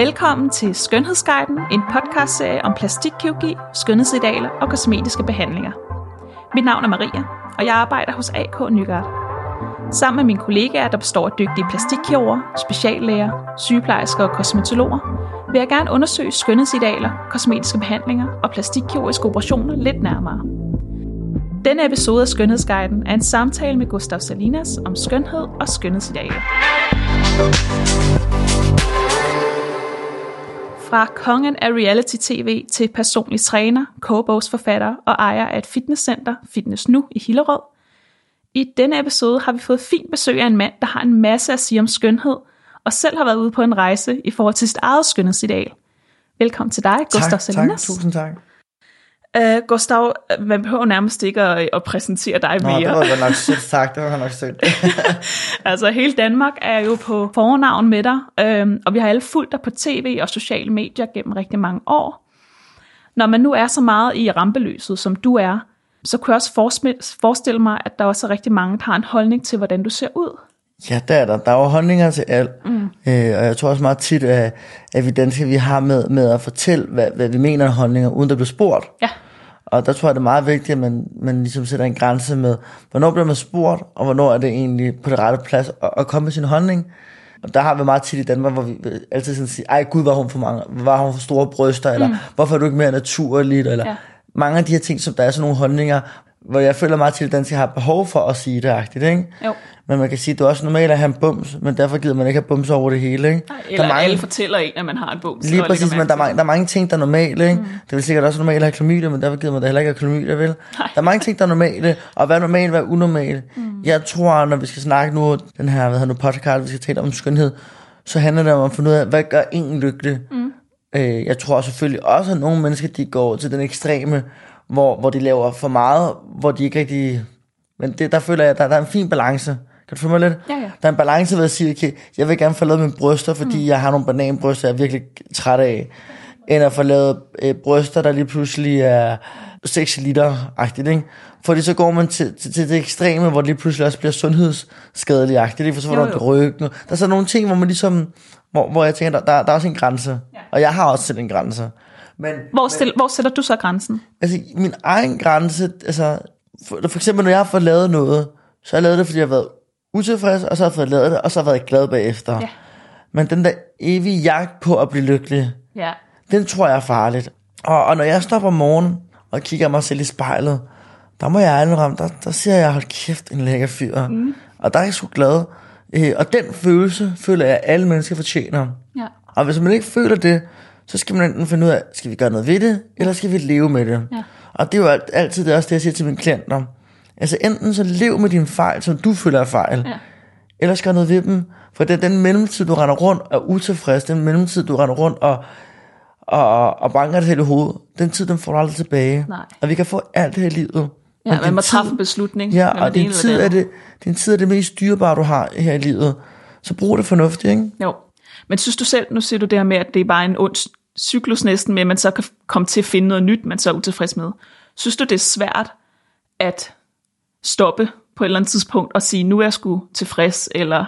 Velkommen til Skønhedsguiden, en podcastserie om plastikkirurgi, skønhedsidealer og kosmetiske behandlinger. Mit navn er Maria, og jeg arbejder hos AK Nygaard. Sammen med mine kollegaer, der består af dygtige plastikkirurger, speciallæger, sygeplejersker og kosmetologer, vil jeg gerne undersøge skønhedsidealer, kosmetiske behandlinger og plastikkirurgiske operationer lidt nærmere. Denne episode af Skønhedsguiden er en samtale med Gustav Salinas om skønhed og skønhedsidealer. Fra kongen af reality-tv til personlig træner, kogebogsforfatter og ejer af et fitnesscenter, Fitness Nu i Hillerød. I denne episode har vi fået fint besøg af en mand, der har en masse at sige om skønhed, og selv har været ude på en rejse i forhold til sit eget skønhedsideal. Velkommen til dig, Gustav Salinas. Tak, tusind tak. Uh, Gustav, man behøver nærmest ikke at, at præsentere dig Nå, mere. det var nok sødt sagt, det var nok sødt. altså hele Danmark er jo på fornavn med dig, øhm, og vi har alle fulgt dig på tv og sociale medier gennem rigtig mange år. Når man nu er så meget i rampelyset, som du er, så kunne jeg også forestille- mig, at der også er rigtig mange, der har en holdning til, hvordan du ser ud. Ja, der er der. Der er jo holdninger til alt. Mm. Øh, og jeg tror også meget tit, at, at vi danskere, vi har med, med at fortælle, hvad, hvad vi mener af holdninger, uden der bliver spurgt. Ja, Og der tror jeg, det er meget vigtigt, at man, man ligesom sætter en grænse med, hvornår bliver man spurgt, og hvornår er det egentlig på det rette plads at, at komme med sin holdning. Og der har vi meget tit i Danmark, hvor vi altid sådan siger, ej gud, var hun for mange, var hun for store bryster, eller hvorfor er du ikke mere naturligt, eller ja. mange af de her ting, som der er sådan nogle holdninger, hvor jeg føler meget til, at danskere har behov for at sige det, agtigt, ikke? jo. Men man kan sige, at det er også normalt at have en bums, men derfor gider man ikke have bums over det hele, ikke? Eller der er mange, alle fortæller en, at man har en bog. Lige præcis, men der er, mange, der er mange ting, der er normale, ikke? Mm. Det vil sikkert også normalt at have klamydia, men derfor gider man da heller ikke have klamydia, vel? Der er mange ting, der er normale, og hvad er normalt, hvad er unormalt? Mm. Jeg tror, når vi skal snakke nu, den her, hvad hedder nu, podcast, vi skal tale om skønhed, så handler det om at finde ud af, hvad gør en lykkelig? Mm. Øh, jeg tror selvfølgelig også, at nogle mennesker, de går til den ekstreme, hvor, hvor de laver for meget, hvor de ikke rigtig... Men det, der føler jeg, at der, der er en fin balance. Kan du følge mig lidt? Ja, ja. Der er en balance ved at sige, okay, jeg vil gerne få lavet mine bryster, fordi mm. jeg har nogle bananbryster, jeg er virkelig træt af. End at få lavet øh, bryster, der lige pludselig er 6 liter-agtigt, ikke? Fordi så går man til, til, til det ekstreme, hvor det lige pludselig også bliver sundhedsskadelig-agtigt, ikke? For så får du ryggen. Der er så nogle ting, hvor man ligesom, hvor, hvor jeg tænker, der, der, der er også en grænse. Ja. Og jeg har også selv en grænse. Men, Hvor, stil, hvor sætter du så grænsen? altså, min egen grænse, altså, for, for eksempel, når jeg har fået lavet noget, så har jeg lavet det, fordi jeg har været utilfreds, og så har jeg fået lavet det, og så har jeg været glad bagefter. Ja. Men den der evige jagt på at blive lykkelig, Ja. den tror jeg er farligt. Og, og når jeg står om morgenen og kigger mig selv i spejlet, der må jeg indrømme, der, der siger jeg, hold kæft, en lækker fyr. Mm. Og der er jeg sgu glad. Øh, og den følelse, føler jeg, at alle mennesker fortjener. Ja. Og hvis man ikke føler det, så skal man enten finde ud af, skal vi gøre noget ved det, eller skal vi leve med det? Ja. Og det er jo alt, altid det, også det, jeg siger til mine klienter. Altså enten så lev med dine fejl, som du føler er fejl, Ja. eller skal gøre noget ved dem. For det er den mellemtid, du render rundt og er utilfreds, den mellemtid, du render rundt og, og, og banker dig selv i hovedet, den tid, den får du aldrig tilbage. Nej. Og vi kan få alt det her i livet. Ja, Men man din må tid- træffe en beslutning. Ja, og det din tid, det er det, din tid er det mest dyrebare, du har her i livet. Så brug det fornuftigt, ikke? Jo. Men synes du selv, nu siger du det her med, at det er bare en ond cyklus næsten med, at man så kan komme til at finde noget nyt, man så er utilfreds med. Synes du, det er svært at stoppe på et eller andet tidspunkt og sige, nu er jeg sgu tilfreds, eller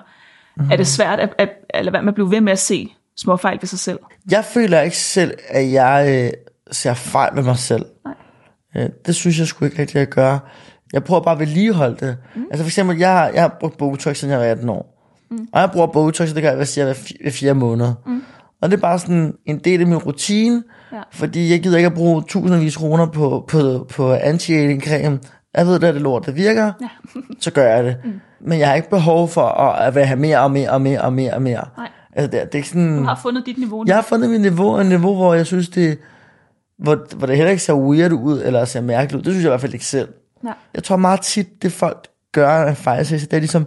mm. er det svært at, at, at lade være med at blive ved med at se små fejl ved sig selv? Jeg føler ikke selv, at jeg øh, ser fejl med mig selv. Nej. Øh, det synes jeg sgu ikke rigtigt, at jeg gør. Jeg prøver bare at vedligeholde det. Mm. Altså for eksempel, jeg, har- jeg har brugt Botox, siden jeg var 18 år. Mm. Og jeg bruger Botox, og det gør jeg, hvad siger, hver fire måneder. Mm. Og det er bare sådan en del af min rutine, Ja. fordi jeg gider ikke at bruge tusindvis kroner på, på, på anti-aging creme. Jeg ved, at det er det lort, der virker, Ja. så gør jeg det. Mm. Men jeg har ikke behov for at, at vil have mere og mere og mere og mere og mere. Nej. Altså, det, er- det er ikke sådan... Du har fundet dit niveau nu. Jeg har fundet mit niveau, et niveau, hvor jeg synes, det, hvor, hvor det heller ikke ser weird ud, eller ser mærkeligt ud. Det synes jeg i hvert fald ikke selv. Ja. Jeg tror meget tit, det folk gør af fejlsæse, det er ligesom,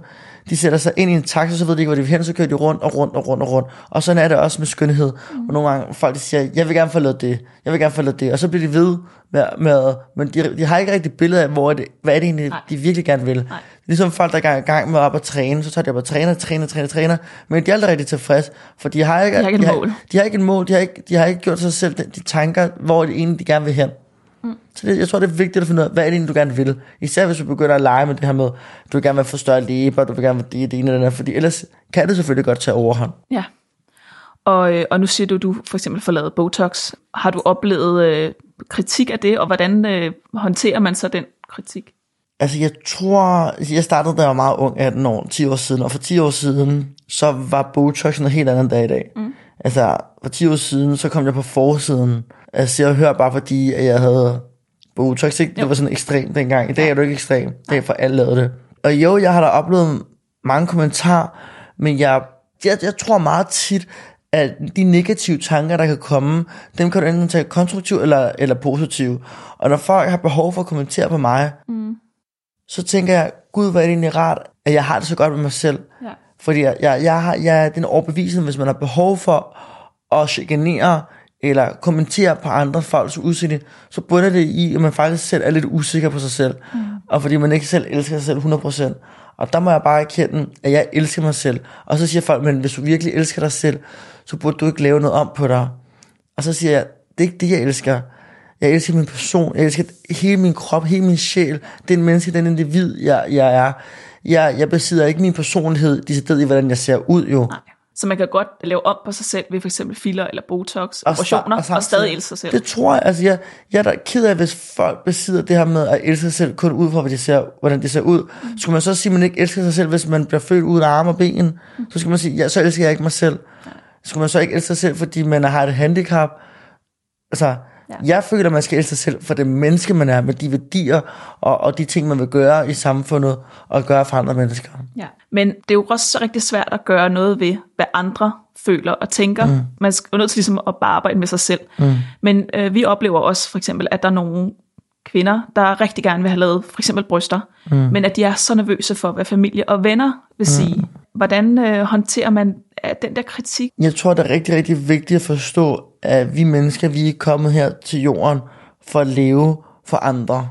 de sætter sig ind i en taxa, så ved de ikke, hvor de vil hen, så kører de rundt og rundt og rundt og rundt. Og sådan er det også med skønhed. Mm. Og nogle gange folk de siger, jeg vil gerne få lavet det, jeg vil gerne få lavet det, og så bliver de ved med, med men de, de har ikke rigtig billede af, hvor er det, hvad er det egentlig, Nej. de virkelig gerne vil. Nej. Ligesom folk, der er i gang med op at træne, så tager de op og træner, træner, træner, træner, men de er aldrig rigtig tilfreds, for de har ikke, De har ikke et de mål. Har, de har ikke et mål, de har ikke, de har ikke gjort sig selv de, de tanker, hvor det egentlig de gerne vil hen. Mm. Så det, jeg tror, det er vigtigt at finde ud af, hvad er det egentlig, du gerne vil. Især hvis du begynder at lege med det her med, du vil gerne være for større læber, du vil gerne være det, det ene eller det andet, fordi ellers kan det selvfølgelig godt tage overhånd. Ja. Og, øh, og nu siger du, du for eksempel får lavet Botox. Har du oplevet øh, kritik af det, og hvordan øh, håndterer man så den kritik? Altså jeg tror, jeg startede da jeg var meget ung, 18 år, 10 år siden, og for 10 år siden, så var Botox noget helt andet dag i dag. Mm. Altså for 10 år siden, så kom jeg på forsiden. Altså jeg hører bare fordi, at jeg havde Botox, ikke? Det var sådan ekstremt dengang. I dag er det ikke ekstremt. Det er for alle lavede det. Og jo, jeg har da oplevet mange kommentarer, men jeg, jeg, jeg tror meget tit, at de negative tanker, der kan komme, dem kan du enten tage konstruktivt eller, eller positivt. Og når folk har behov for at kommentere på mig, mm. så tænker jeg, gud, hvor er det egentlig rart, at jeg har det så godt med mig selv. Ja. Fordi jeg, jeg, jeg, har, jeg er den overbevisning, hvis man har behov for at chikanere, eller kommentere på andre folks udseende, så bunder det i, at man faktisk selv er lidt usikker på sig selv. Mm. Og fordi man ikke selv elsker sig selv 100%. Og der må jeg bare erkende, at jeg elsker mig selv. Og så siger folk, men hvis du virkelig elsker dig selv, så burde du ikke lave noget om på dig. Og så siger jeg, det er ikke det, jeg elsker. Jeg elsker min person, jeg elsker hele min krop, hele min sjæl, den menneske, den individ, jeg, jeg er. Jeg, jeg besidder ikke min personlighed, de i, hvordan jeg ser ud jo. Nej. Så man kan godt lave om på sig selv ved for eksempel filler eller botox, og operationer, og, og stadig elske sig selv. Det tror jeg, altså jeg, jeg er da ked af, hvis folk besidder det her med at elske sig selv kun ud fra, hvordan de ser, hvordan de ser ud. Mm. Skulle man så sige, at man ikke elsker sig selv, hvis man bliver født uden arme og ben? Mm. Så skal man sige, ja, så elsker jeg ikke mig selv. Ja. Skulle man så ikke elske sig selv, fordi man har et handicap? Altså, Ja. Jeg føler, man skal elske sig selv for det menneske, man er, med de værdier og, og de ting, man vil gøre i samfundet og gøre for andre mennesker. Ja. Men det er jo også rigtig svært at gøre noget ved, hvad andre føler og tænker. Mm. Man er nødt til ligesom at bare arbejde med sig selv. Mm. Men øh, vi oplever også for eksempel, at der er nogle kvinder, der rigtig gerne vil have lavet for eksempel bryster, mm. men at de er så nervøse for, hvad familie og venner vil mm. sige. Hvordan øh, håndterer man øh, den der kritik? Jeg tror, det er rigtig, rigtig vigtigt at forstå, at vi mennesker, vi er kommet her til jorden for at leve for andre.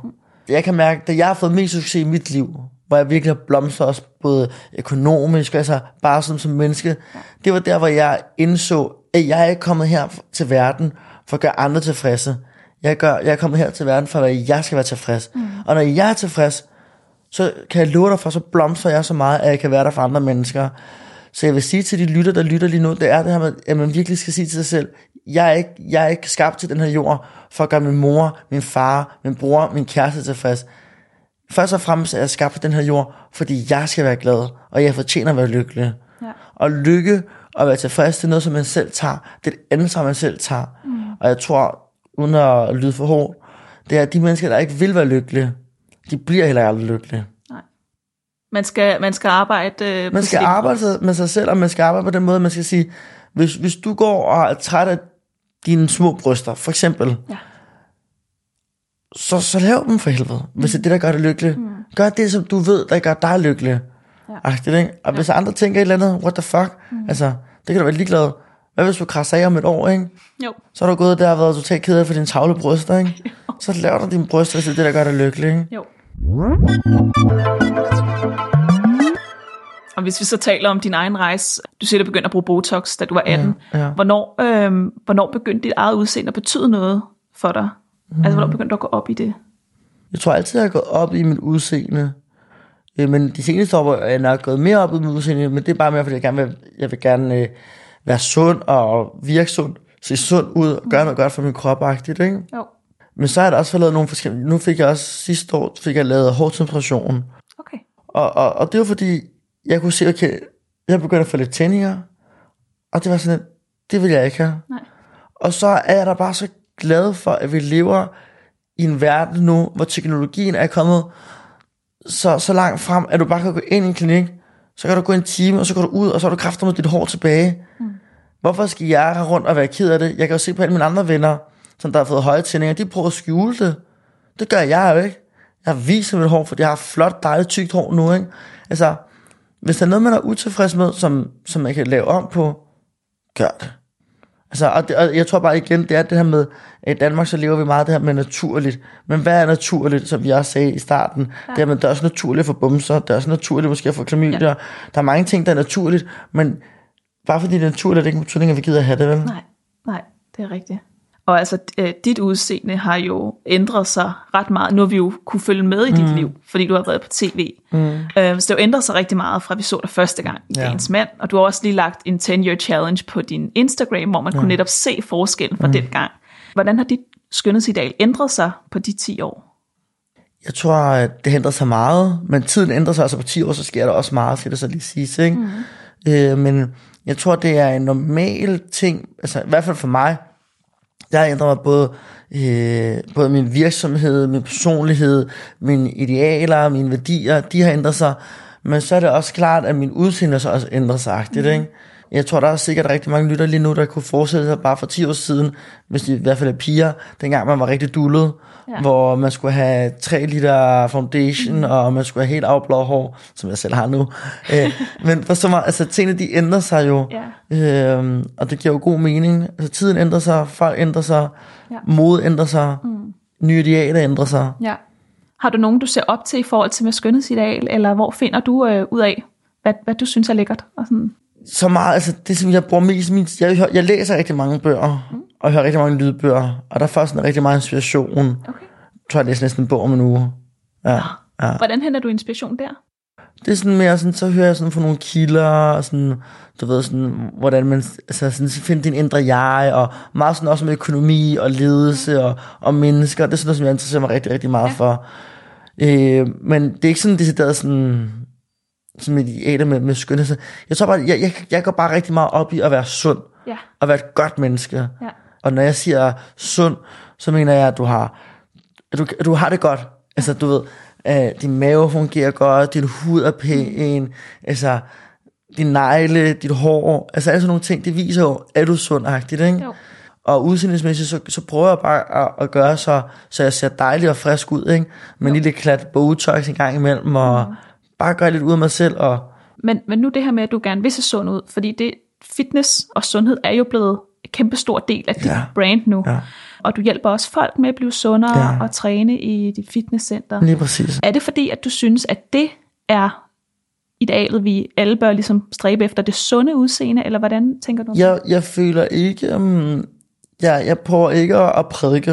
Jeg kan mærke, at jeg har fået mest succes i mit liv, hvor jeg virkelig har blomstret også både økonomisk, altså bare som, som menneske. Det var der, hvor jeg indså, at jeg er ikke kommet her til verden for at gøre andre tilfredse. Jeg, gør, jeg er kommet her til verden for, at jeg skal være tilfreds. Mm. Og når jeg er tilfreds, så kan jeg love dig for, så blomstrer jeg så meget, at jeg kan være der for andre mennesker. Så jeg vil sige til de lytter, der lytter lige nu, det er det her med, at man virkelig skal sige til sig selv, jeg er ikke, jeg er ikke skabt til den her jord, for at gøre min mor, min far, min bror, min kæreste tilfreds. Først og fremmest er jeg skabt på den her jord, fordi jeg skal være glad, og jeg fortjener at være lykkelig. Ja. Og lykke og være tilfreds, det er noget, som man selv tager. Det er et ansvar, man selv tager. Mm. Og jeg tror, uden at lyde for hårdt, det er, at de mennesker, der ikke vil være lykkelige, de bliver heller aldrig lykkelige. Nej. Man skal, man skal arbejde øh, Man skal arbejde med sig selv, og man skal arbejde på den måde, man skal sige, hvis, hvis du går og er træt af dine små bryster, for eksempel, ja. så, så lav dem for helvede, hvis det er det, der gør dig lykkelig. Mm. Gør det, som du ved, der gør dig lykkelig. Ja. Agtigt, ikke? Og ja. hvis andre tænker et eller andet, what the fuck, mm. altså, det kan du være ligeglad. Hvad hvis du krasser af om et år, ikke? Jo. Så har du gået der og været totalt ked af for dine tavle bryster, ikke? Jo. Så laver du dine bryster, hvis det er der gør dig lykkelig, ikke? Jo. Og hvis vi så taler om din egen rejse, du siger, at du begyndte at bruge Botox, da du var 18. Ja, ja. Hvornår, øh, hvornår begyndte dit eget udseende at betyde noget for dig? Mm. Altså, hvornår begyndte du at gå op i det? Jeg tror altid, jeg har gået op i mit udseende. Øh, men de seneste år er jeg nok gået mere op i mit udseende, men det er bare mere, fordi jeg gerne vil, jeg vil gerne øh, være sund og virke sund, se sund ud og gøre noget godt for min krop, ikke? Jo. Men så har jeg også lavet nogle forskellige... Nu fik jeg også sidste år fik jeg lavet hårdtemperation. Okay. Og, og, og det var fordi, jeg kunne se, okay, jeg begyndte at få lidt tændinger, og det var sådan, det vil jeg ikke have. Nej. Og så er jeg da bare så glad for, at vi lever i en verden nu, hvor teknologien er kommet så, så langt frem, at du bare kan gå ind i en klinik, så kan du gå en time, og så går du ud, og så har du kræfter med dit hår tilbage. Mm. Hvorfor skal jeg have rundt og være ked af det? Jeg kan jo se på alle mine andre venner, som der har fået høje tændinger, de prøver at skjule det. Det gør jeg jo ikke. Jeg viser mit hår, for jeg har flot, dejligt, tykt hår nu, ikke? Altså, hvis der er noget, man er utilfreds med, som, som man kan lave om på, gør det. Altså, og, det, og jeg tror bare igen, det er det her med, at i Danmark så lever vi meget det her med naturligt. Men hvad er naturligt, som vi også sagde i starten? Ja. Det er, men det er også naturligt for bumser, det er også naturligt måske få klamydia. Ja. Der er mange ting, der er naturligt, men bare fordi det er naturligt, det er ikke betydning, at vi gider have det, vel? Nej, nej, det er rigtigt. Og altså, øh, dit udseende har jo ændret sig ret meget. Nu har vi jo kunne følge med i dit Mm. liv, fordi du har været på tv. Mm. Øh, så det har jo ændret sig rigtig meget fra vi så dig første gang i Ja. Dagens Mand. Og du har også lige lagt en 10-year challenge på din Instagram, hvor man kunne netop se forskellen fra mm. den gang. Hvordan har dit skønhedsideal ændret sig på de 10 år? Jeg tror, at det ændrer sig meget, men tiden ændrer sig, altså på 10 år, så sker der også meget, skal det så lige siges, ikke? Mm. Øh, men jeg tror, det er en normal ting, altså i hvert fald for mig, jeg har ændret mig både, øh, både min virksomhed, min personlighed, mine idealer, mine værdier, de har ændret sig, men så er det også klart, at min udseende så også ændret sig, agtigt, ikke? Jeg tror, der er sikkert rigtig mange lytter lige nu, der kunne forestille sig bare for 10 år siden, hvis de i hvert fald er piger, dengang man var rigtig dullet, Ja. hvor man skulle have 3 liter foundation, mm. og man skulle have helt afblået hår, som jeg selv har nu. øh, men for så meget, altså tingene de ændrer sig jo, Ja. øhm, og det giver jo god mening. Altså tiden ændrer sig, folk ændrer sig, ja. mode ændrer sig, mm. nye idealer ændrer sig. Ja. Har du nogen, du ser op til i forhold til med skønhedsideal, eller hvor finder du øh, ud af, hvad, hvad du synes er lækkert? Og sådan? Så meget, altså det som jeg bruger mest, min, jeg, jeg læser rigtig mange bøger, mm. og jeg hører rigtig mange lydbøger, og der får sådan rigtig meget inspiration. Jeg Okay. tror, jeg læser næsten en bog om en uge. Ja, ja. Hvordan henter du inspiration der? Det er sådan mere sådan, så hører jeg sådan fra nogle kilder, og sådan, du ved sådan, hvordan man, altså sådan, finder din indre jeg, og meget sådan også med økonomi og ledelse og, og mennesker, det er sådan noget, som jeg interesserer mig rigtig, rigtig meget ja. for. Øh, men det er ikke sådan decideret sådan, sådan med idealer med, med skønhed. Jeg tror bare, jeg, jeg, jeg går bare rigtig meget op i at være sund, Ja. og være et godt menneske. Ja. Og når jeg siger sund, så mener jeg, at du har, at du, at du har det godt. Altså, du ved, øh, din mave fungerer godt, din hud er pæn, altså, din negle, dit hår, altså alle sådan nogle ting, det viser jo, at du er sundagtigt, ikke? Jo. Og udseendelsmæssigt, så, så prøver jeg bare at, at gøre så, så jeg ser dejlig og frisk ud, ikke? Med en lille klat Botox en gang imellem, og Mm. Bare gøre lidt ud af mig selv, og Men, men nu det her med, at du gerne vil se sund ud, fordi det fitness og sundhed er jo blevet en kæmpe stor del af dit Ja. brand nu. Ja. Og du hjælper også folk med at blive sundere Ja. og træne i dit fitnesscenter. lige præcis. Er det fordi, at du synes, at det er idealet, vi alle bør ligesom stræbe efter, det sunde udseende, eller hvordan tænker du? Jeg, jeg føler ikke, um, jeg, jeg prøver ikke at, at prædike.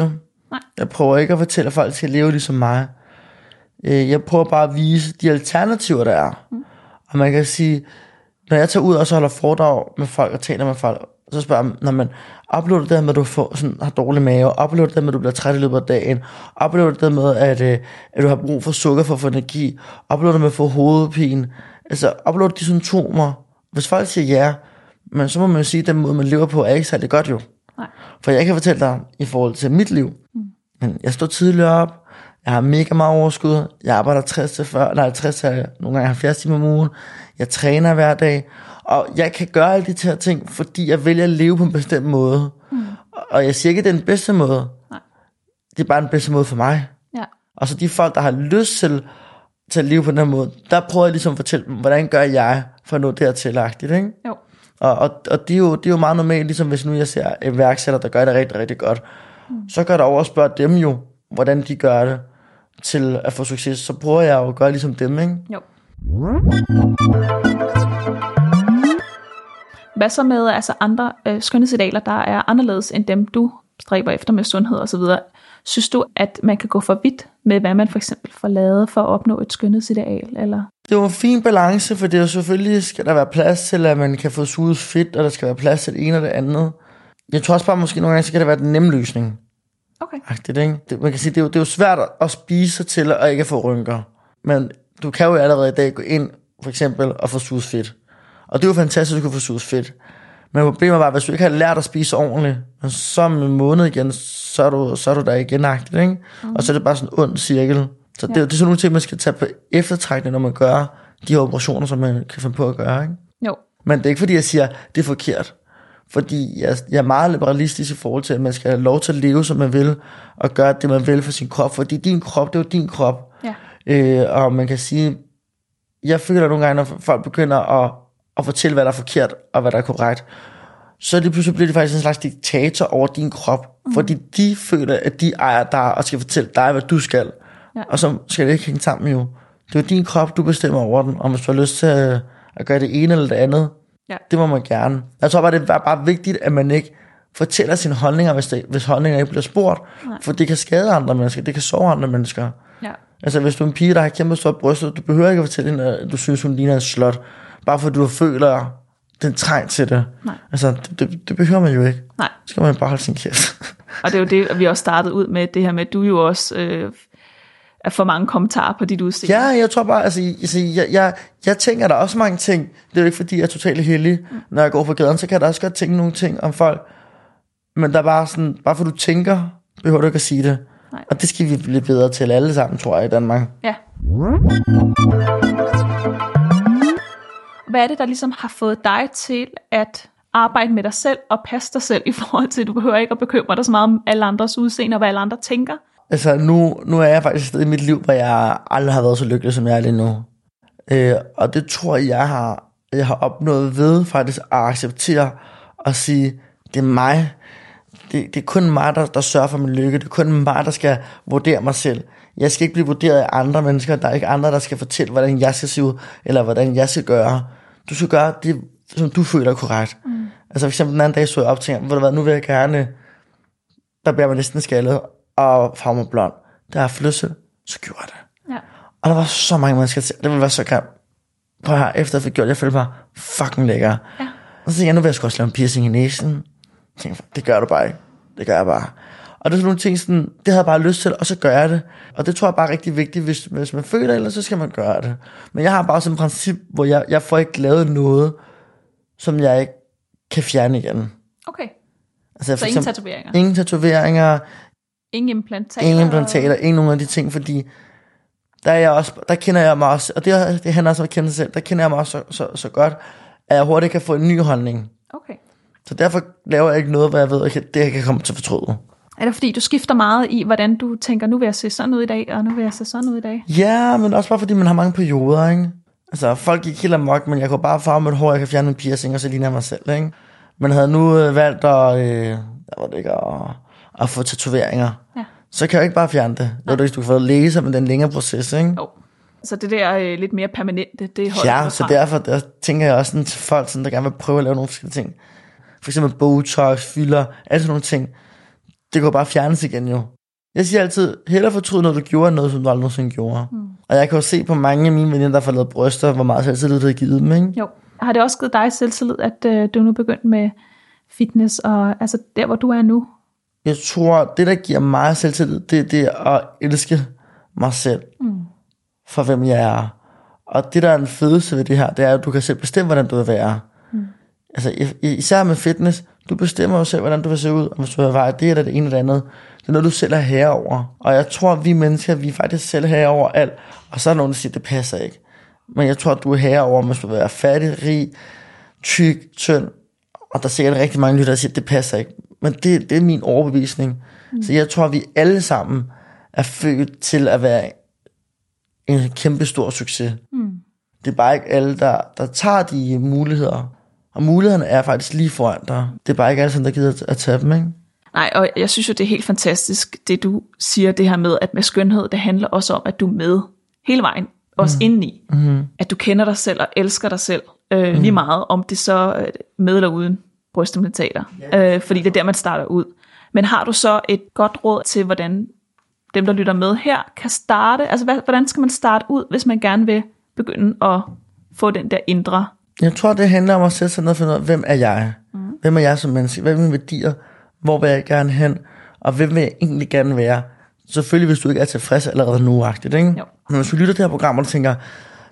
Nej. Jeg prøver ikke at fortælle, at folk skal leve ligesom mig. Øh, Jeg prøver bare at vise de alternativer, der er. Mm. Og man kan sige, når jeg tager ud og så holder foredrag med folk og taler med folk, så spørger jeg når man du det der med, at du får, sådan, har dårlig mave? Du det der med, at du bliver træt i løbet af dagen? Du det der med, at, øh, at du har brug for sukker for at få energi? Du det med at få hovedpine? Altså, du de symptomer? Hvis folk siger ja, men så må man jo sige, at den måde, man lever på, er ikke særlig godt jo. Nej. For jeg kan fortælle dig, i forhold til mit liv, mm. men jeg står tidligt op, jeg har mega meget overskud, jeg arbejder 60 til 40, nej 60 til nogle gange 70 timer om ugen, jeg træner hver dag, og jeg kan gøre alle de her ting, fordi jeg vælger at leve på en bestemt måde. Mm. Og jeg siger ikke, at det er den bedste måde. Nej. Det er bare den bedste måde for mig. Ja. Og så de folk, der har lyst til, til at leve på den her måde, der prøver jeg ligesom at fortælle dem, hvordan gør jeg for at nå dertil, agtigt, ikke? Jo. Og, og, og det, er jo, det er jo meget normalt, ligesom hvis nu jeg ser en værksætter, der gør det rigtig, rigtig godt, mm. så gør der over at spørge dem jo, hvordan de gør det til at få succes. Så prøver jeg jo at gøre ligesom dem, ikke? Jo. Hvad så med altså andre øh, skønhedsidealer, der er anderledes end dem, du stræber efter med sundhed og så videre? Synes du, at man kan gå for vidt med, hvad man for eksempel får lavet for at opnå et skønhedsideal? Eller? Det er jo en fin balance, for det er jo selvfølgelig, skal der være plads til, at man kan få suget fedt, og der skal være plads til det ene og det andet. Jeg tror også bare, måske nogle gange, så kan det være den nemme løsning. Okay. Agtigt, ikke? Det, man kan sige, det er, jo, det er jo svært at spise sig til, og ikke at få rynker. Men du kan jo allerede i dag gå ind, for eksempel, og få suget fedt. Og det er jo fantastisk, at du kan få suget fedt. Men problemet var, at hvis du ikke har lært at spise ordentligt, så om en måned igen, så er du, så er du der igen agtigt, ikke? Mm. Og så er det bare sådan en ond cirkel. Så det, Ja. det er sådan nogle ting, man skal tage på eftertrækning, når man gør de her operationer, som man kan finde på at gøre, ikke? Jo. Men det er ikke fordi, jeg siger, det er forkert. Fordi jeg, jeg er meget liberalistisk i forhold til, at man skal have lov til at leve, som man vil, og gøre det, man vil for sin krop. Fordi din krop, det er jo din krop. Ja. Øh, og man kan sige, jeg føler nogle gange, når folk begynder at, at fortælle, hvad der er forkert, og hvad der er korrekt, så lige pludselig bliver de faktisk en slags diktator over din krop. Mm. Fordi de føler, at de ejer dig, og skal fortælle dig, hvad du skal. Ja. Og så skal det ikke hænge sammen jo. Det er din krop, du bestemmer over den, og hvis du har lyst til at, at gøre det ene eller det andet, Ja. det må man gerne. Jeg tror bare, det er bare vigtigt, at man ikke fortæller sine holdninger, hvis, det, hvis holdninger ikke bliver spurgt. Nej. For det kan skade andre mennesker, det kan sove andre mennesker. Ja. Altså hvis du er en pige, der har kæmpe stort bryst, du behøver ikke at fortælle hende, at du synes, hun ligner en slot. Bare fordi du føler den træng til det. Nej. Altså det, det, det behøver man jo ikke. Nej. Så skal man bare holde sin kæft. Og det er jo det, vi også startede ud med, det her med, at du jo også øh, for mange kommentarer på dit udseende. Ja, jeg tror bare, altså, altså jeg, jeg, jeg tænker der er også mange ting. Det er jo ikke fordi, jeg er totalt heldig. Mm. Når jeg går på gaden, så kan jeg da også godt tænke nogle ting om folk. Men der er bare sådan, bare for du tænker, behøver du ikke at sige det. Nej. Og det skal vi blive bedre til alle sammen, tror jeg, i Danmark. Ja. Hvad er det, der ligesom har fået dig til at arbejde med dig selv og passe dig selv i forhold til, at du behøver ikke at bekymre dig så meget om alle andres udseende og hvad alle andre tænker? Altså, nu, nu er jeg faktisk et sted i mit liv, hvor jeg aldrig har været så lykkelig, som jeg er lige nu. Øh, og det tror jeg, jeg har, jeg har opnået ved faktisk at acceptere og sige, det er mig. Det, det er kun mig, der, der sørger for min lykke. Det er kun mig, der skal vurdere mig selv. Jeg skal ikke blive vurderet af andre mennesker. Der er ikke andre, der skal fortælle, hvordan jeg skal se ud, eller hvordan jeg skal gøre. Du skal gøre det, som du føler er korrekt. Mm. Altså for eksempel den anden dag så jeg op hvad, nu vil jeg gerne, der bliver man næsten skaldet, og farve blond. Har lyst til, så gjorde jeg det. Ja. Og der var så mange mennesker til, det ville være så grimt. Prøv her, efter jeg fik gjort det, jeg følte mig fucking lækker. Ja. Og så tænkte jeg, nu vil jeg sgu også lave en piercing i næsen. Jeg tænkte, det gør du bare ikke. Det gør jeg bare. Og det er sådan nogle ting, sådan, det havde jeg bare lyst til, og så gør jeg det. Og det tror jeg bare er rigtig vigtigt, hvis, hvis man føler det, så skal man gøre det. Men jeg har bare sådan et princip, hvor jeg, jeg får ikke lavet noget, som jeg ikke kan fjerne igen. Okay. Altså, Så ingen tatoveringer? Ingen tatoveringer, Ingen implantater? ingen implantater, ingen nogen af de ting, fordi der, er jeg også, der kender jeg mig også, og det, det handler også om at kende sig selv, der kender jeg mig også så, så, så godt, at jeg hurtigt kan få en ny holdning. Okay. Så derfor laver jeg ikke noget, hvor jeg ved, at det jeg kan komme til at fortryde. Er det fordi, du skifter meget i, hvordan du tænker, nu vil jeg se sådan ud i dag, og nu vil jeg se sådan ud i dag? Ja, men også bare fordi man har mange perioder, ikke? Altså, folk gik helt amok, men jeg kunne bare farve mit hår, jeg kan fjerne en piercing, og så ligner jeg mig selv, ikke? Men havde nu øh, valgt at, øh, jeg ved det ikke, at, at få tatoveringer, Ja. så kan jeg ikke bare fjerne det. Er du du kan få laser, men det er en længere proces, ikke? Jo. Så det der øh, lidt mere permanente, det holder Ja, så derfor der tænker jeg også sådan til folk, sådan, der gerne vil prøve at lave nogle forskellige ting. For eksempel Botox, fylder, alle sådan nogle ting. Det kan jo bare fjernes igen jo. Jeg siger altid, hellere fortryde noget, du gjorde, end noget, som du aldrig nogensinde gjorde. Mm. Og jeg kan jo se på mange af mine veninder, der får lavet bryster, hvor meget selvtillid det har givet dem, ikke? Jo. Har det også givet dig selvtillid, at øh, du nu begyndt med fitness, og altså der, hvor du er nu? Jeg tror, det der giver mig selvtillid, det, det er at elske mig selv. Mm. For hvem jeg er. Og det der er en fedeste ved det her, det er, at du kan selv bestemme, hvordan du vil være. Mm. Altså især med fitness, du bestemmer jo selv, hvordan du vil se ud, og hvis du vil være det eller det ene eller det andet. Det er noget, du selv er herre over. Og jeg tror, at vi mennesker, vi er faktisk selv herre over alt. Og så er der nogen, der siger, at det passer ikke. Men jeg tror, at du er herre over, hvis du vil være fattig, rig, tyk, tynd. Og der er sikkert rigtig mange lytter, der siger, at det passer ikke. Men det, det er min overbevisning. Mm. Så jeg tror, at vi alle sammen er født til at være en kæmpe stor succes. Mm. Det er bare ikke alle, der, der tager de muligheder. Og mulighederne er faktisk lige foran dig. Det er bare ikke alle, der gider at- at tage dem, ikke? Nej, og jeg synes jo, det er helt fantastisk, det du siger, det her med, at med skønhed, det handler også om, at du er med hele vejen, også mm. indeni. Mm. At du kender dig selv og elsker dig selv øh, mm. lige meget, om det så øh, med eller uden brystimplantater. Øh, fordi det er der, man starter ud. Men har du så et godt råd til, hvordan dem, der lytter med her, kan starte? Altså, hvad, hvordan skal man starte ud, hvis man gerne vil begynde at få den der indre? Jeg tror, det handler om at sætte sig ned og finde ud af, hvem er jeg? Mm. Hvem er jeg som menneske? Hvad er mine værdier? Hvor vil jeg gerne hen? Og hvem vil jeg egentlig gerne være? Selvfølgelig, hvis du ikke er tilfreds allerede nu, ikke? Jo. Men hvis du lytter til det her program, og du tænker,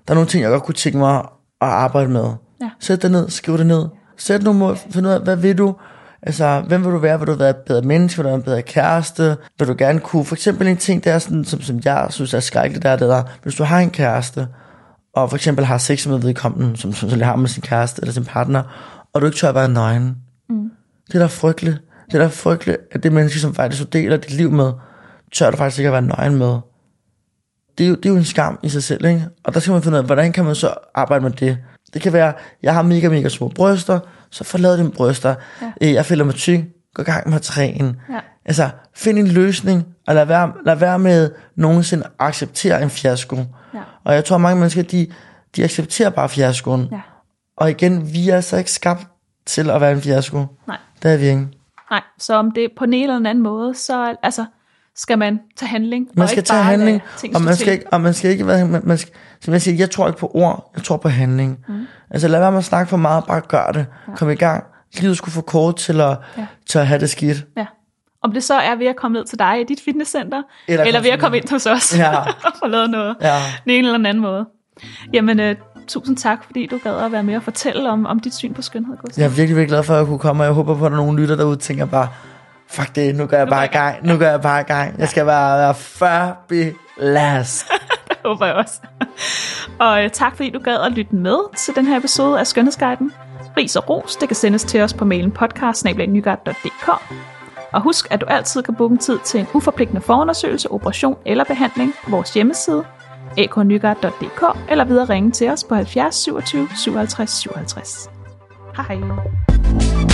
der er nogle ting, jeg godt kunne tænke mig at arbejde med. Ja. Sæt dig ned, skriv det ned. Sæt nogle mål, find ud af, hvad vil du? Altså, hvem vil du være? Vil du være et bedre menneske? Vil du være en bedre kæreste? Vil du gerne kunne? For eksempel en ting, der er sådan, som, som jeg synes er skrækkeligt, der er det der, hvis du har en kæreste, og for eksempel har sex med vedkommende, som, som, som har med sin kæreste eller sin partner, og du ikke tør at være nøgen. Mm. Det er da frygteligt. Det er da frygteligt, at det menneske, som faktisk du deler dit liv med, tør du faktisk ikke at være nøgen med. Det er, jo, det er jo en skam i sig selv, ikke? Og der skal man finde ud af, hvordan kan man så arbejde med det? Det kan være, jeg har mega, mega små bryster, så forlad dine bryster. Ja. Jeg føler mig tyk, gå i gang med at træne. Ja. Altså, find en løsning, og lad være, lad være med nogensinde at acceptere en fiasko. Ja. Og jeg tror, mange mennesker, de, de accepterer bare fiaskoen. Ja. Og igen, vi er altså ikke skabt til at være en fiasko. Nej. Det er vi ikke. Nej, så om det er på en eller anden måde, så altså, skal man tage handling. Man skal tage handling, og man skal til. ikke, og man skal ikke være, man, man skal, som jeg siger, jeg tror ikke på ord, jeg tror på handling. Mm. Altså lad være med at snakke for meget, bare gør det. Ja. Kom i gang. Livet skulle få kort til at, Ja. til at have det skidt. Ja. Om det så er ved at komme ned til dig i dit fitnesscenter, eller, Eller ved at komme ind hos os Ja. og få lavet noget Ja. den ene eller den anden måde. Jamen, øh, tusind tak, fordi du gad at være med og fortælle om, om dit syn på skønhed, Gustav. Jeg er virkelig, virkelig glad for, at jeg kunne komme, og jeg håber på, at der er nogle lytter derude, der tænker bare, fuck det, nu går jeg bare i gang, nu går jeg bare i gang. Jeg skal bare være fabulous. Det håber jeg også. Og øh, tak, fordi du gad at lytte med til den her episode af Skønhedsguiden. Ris og ros, det kan sendes til os på mailen podcast Og husk, at du altid kan booke en tid til en uforpligtende forundersøgelse, operation eller behandling på vores hjemmeside aknygaard.dk eller videre ringe til os på 70 27 57 57. Hej hej.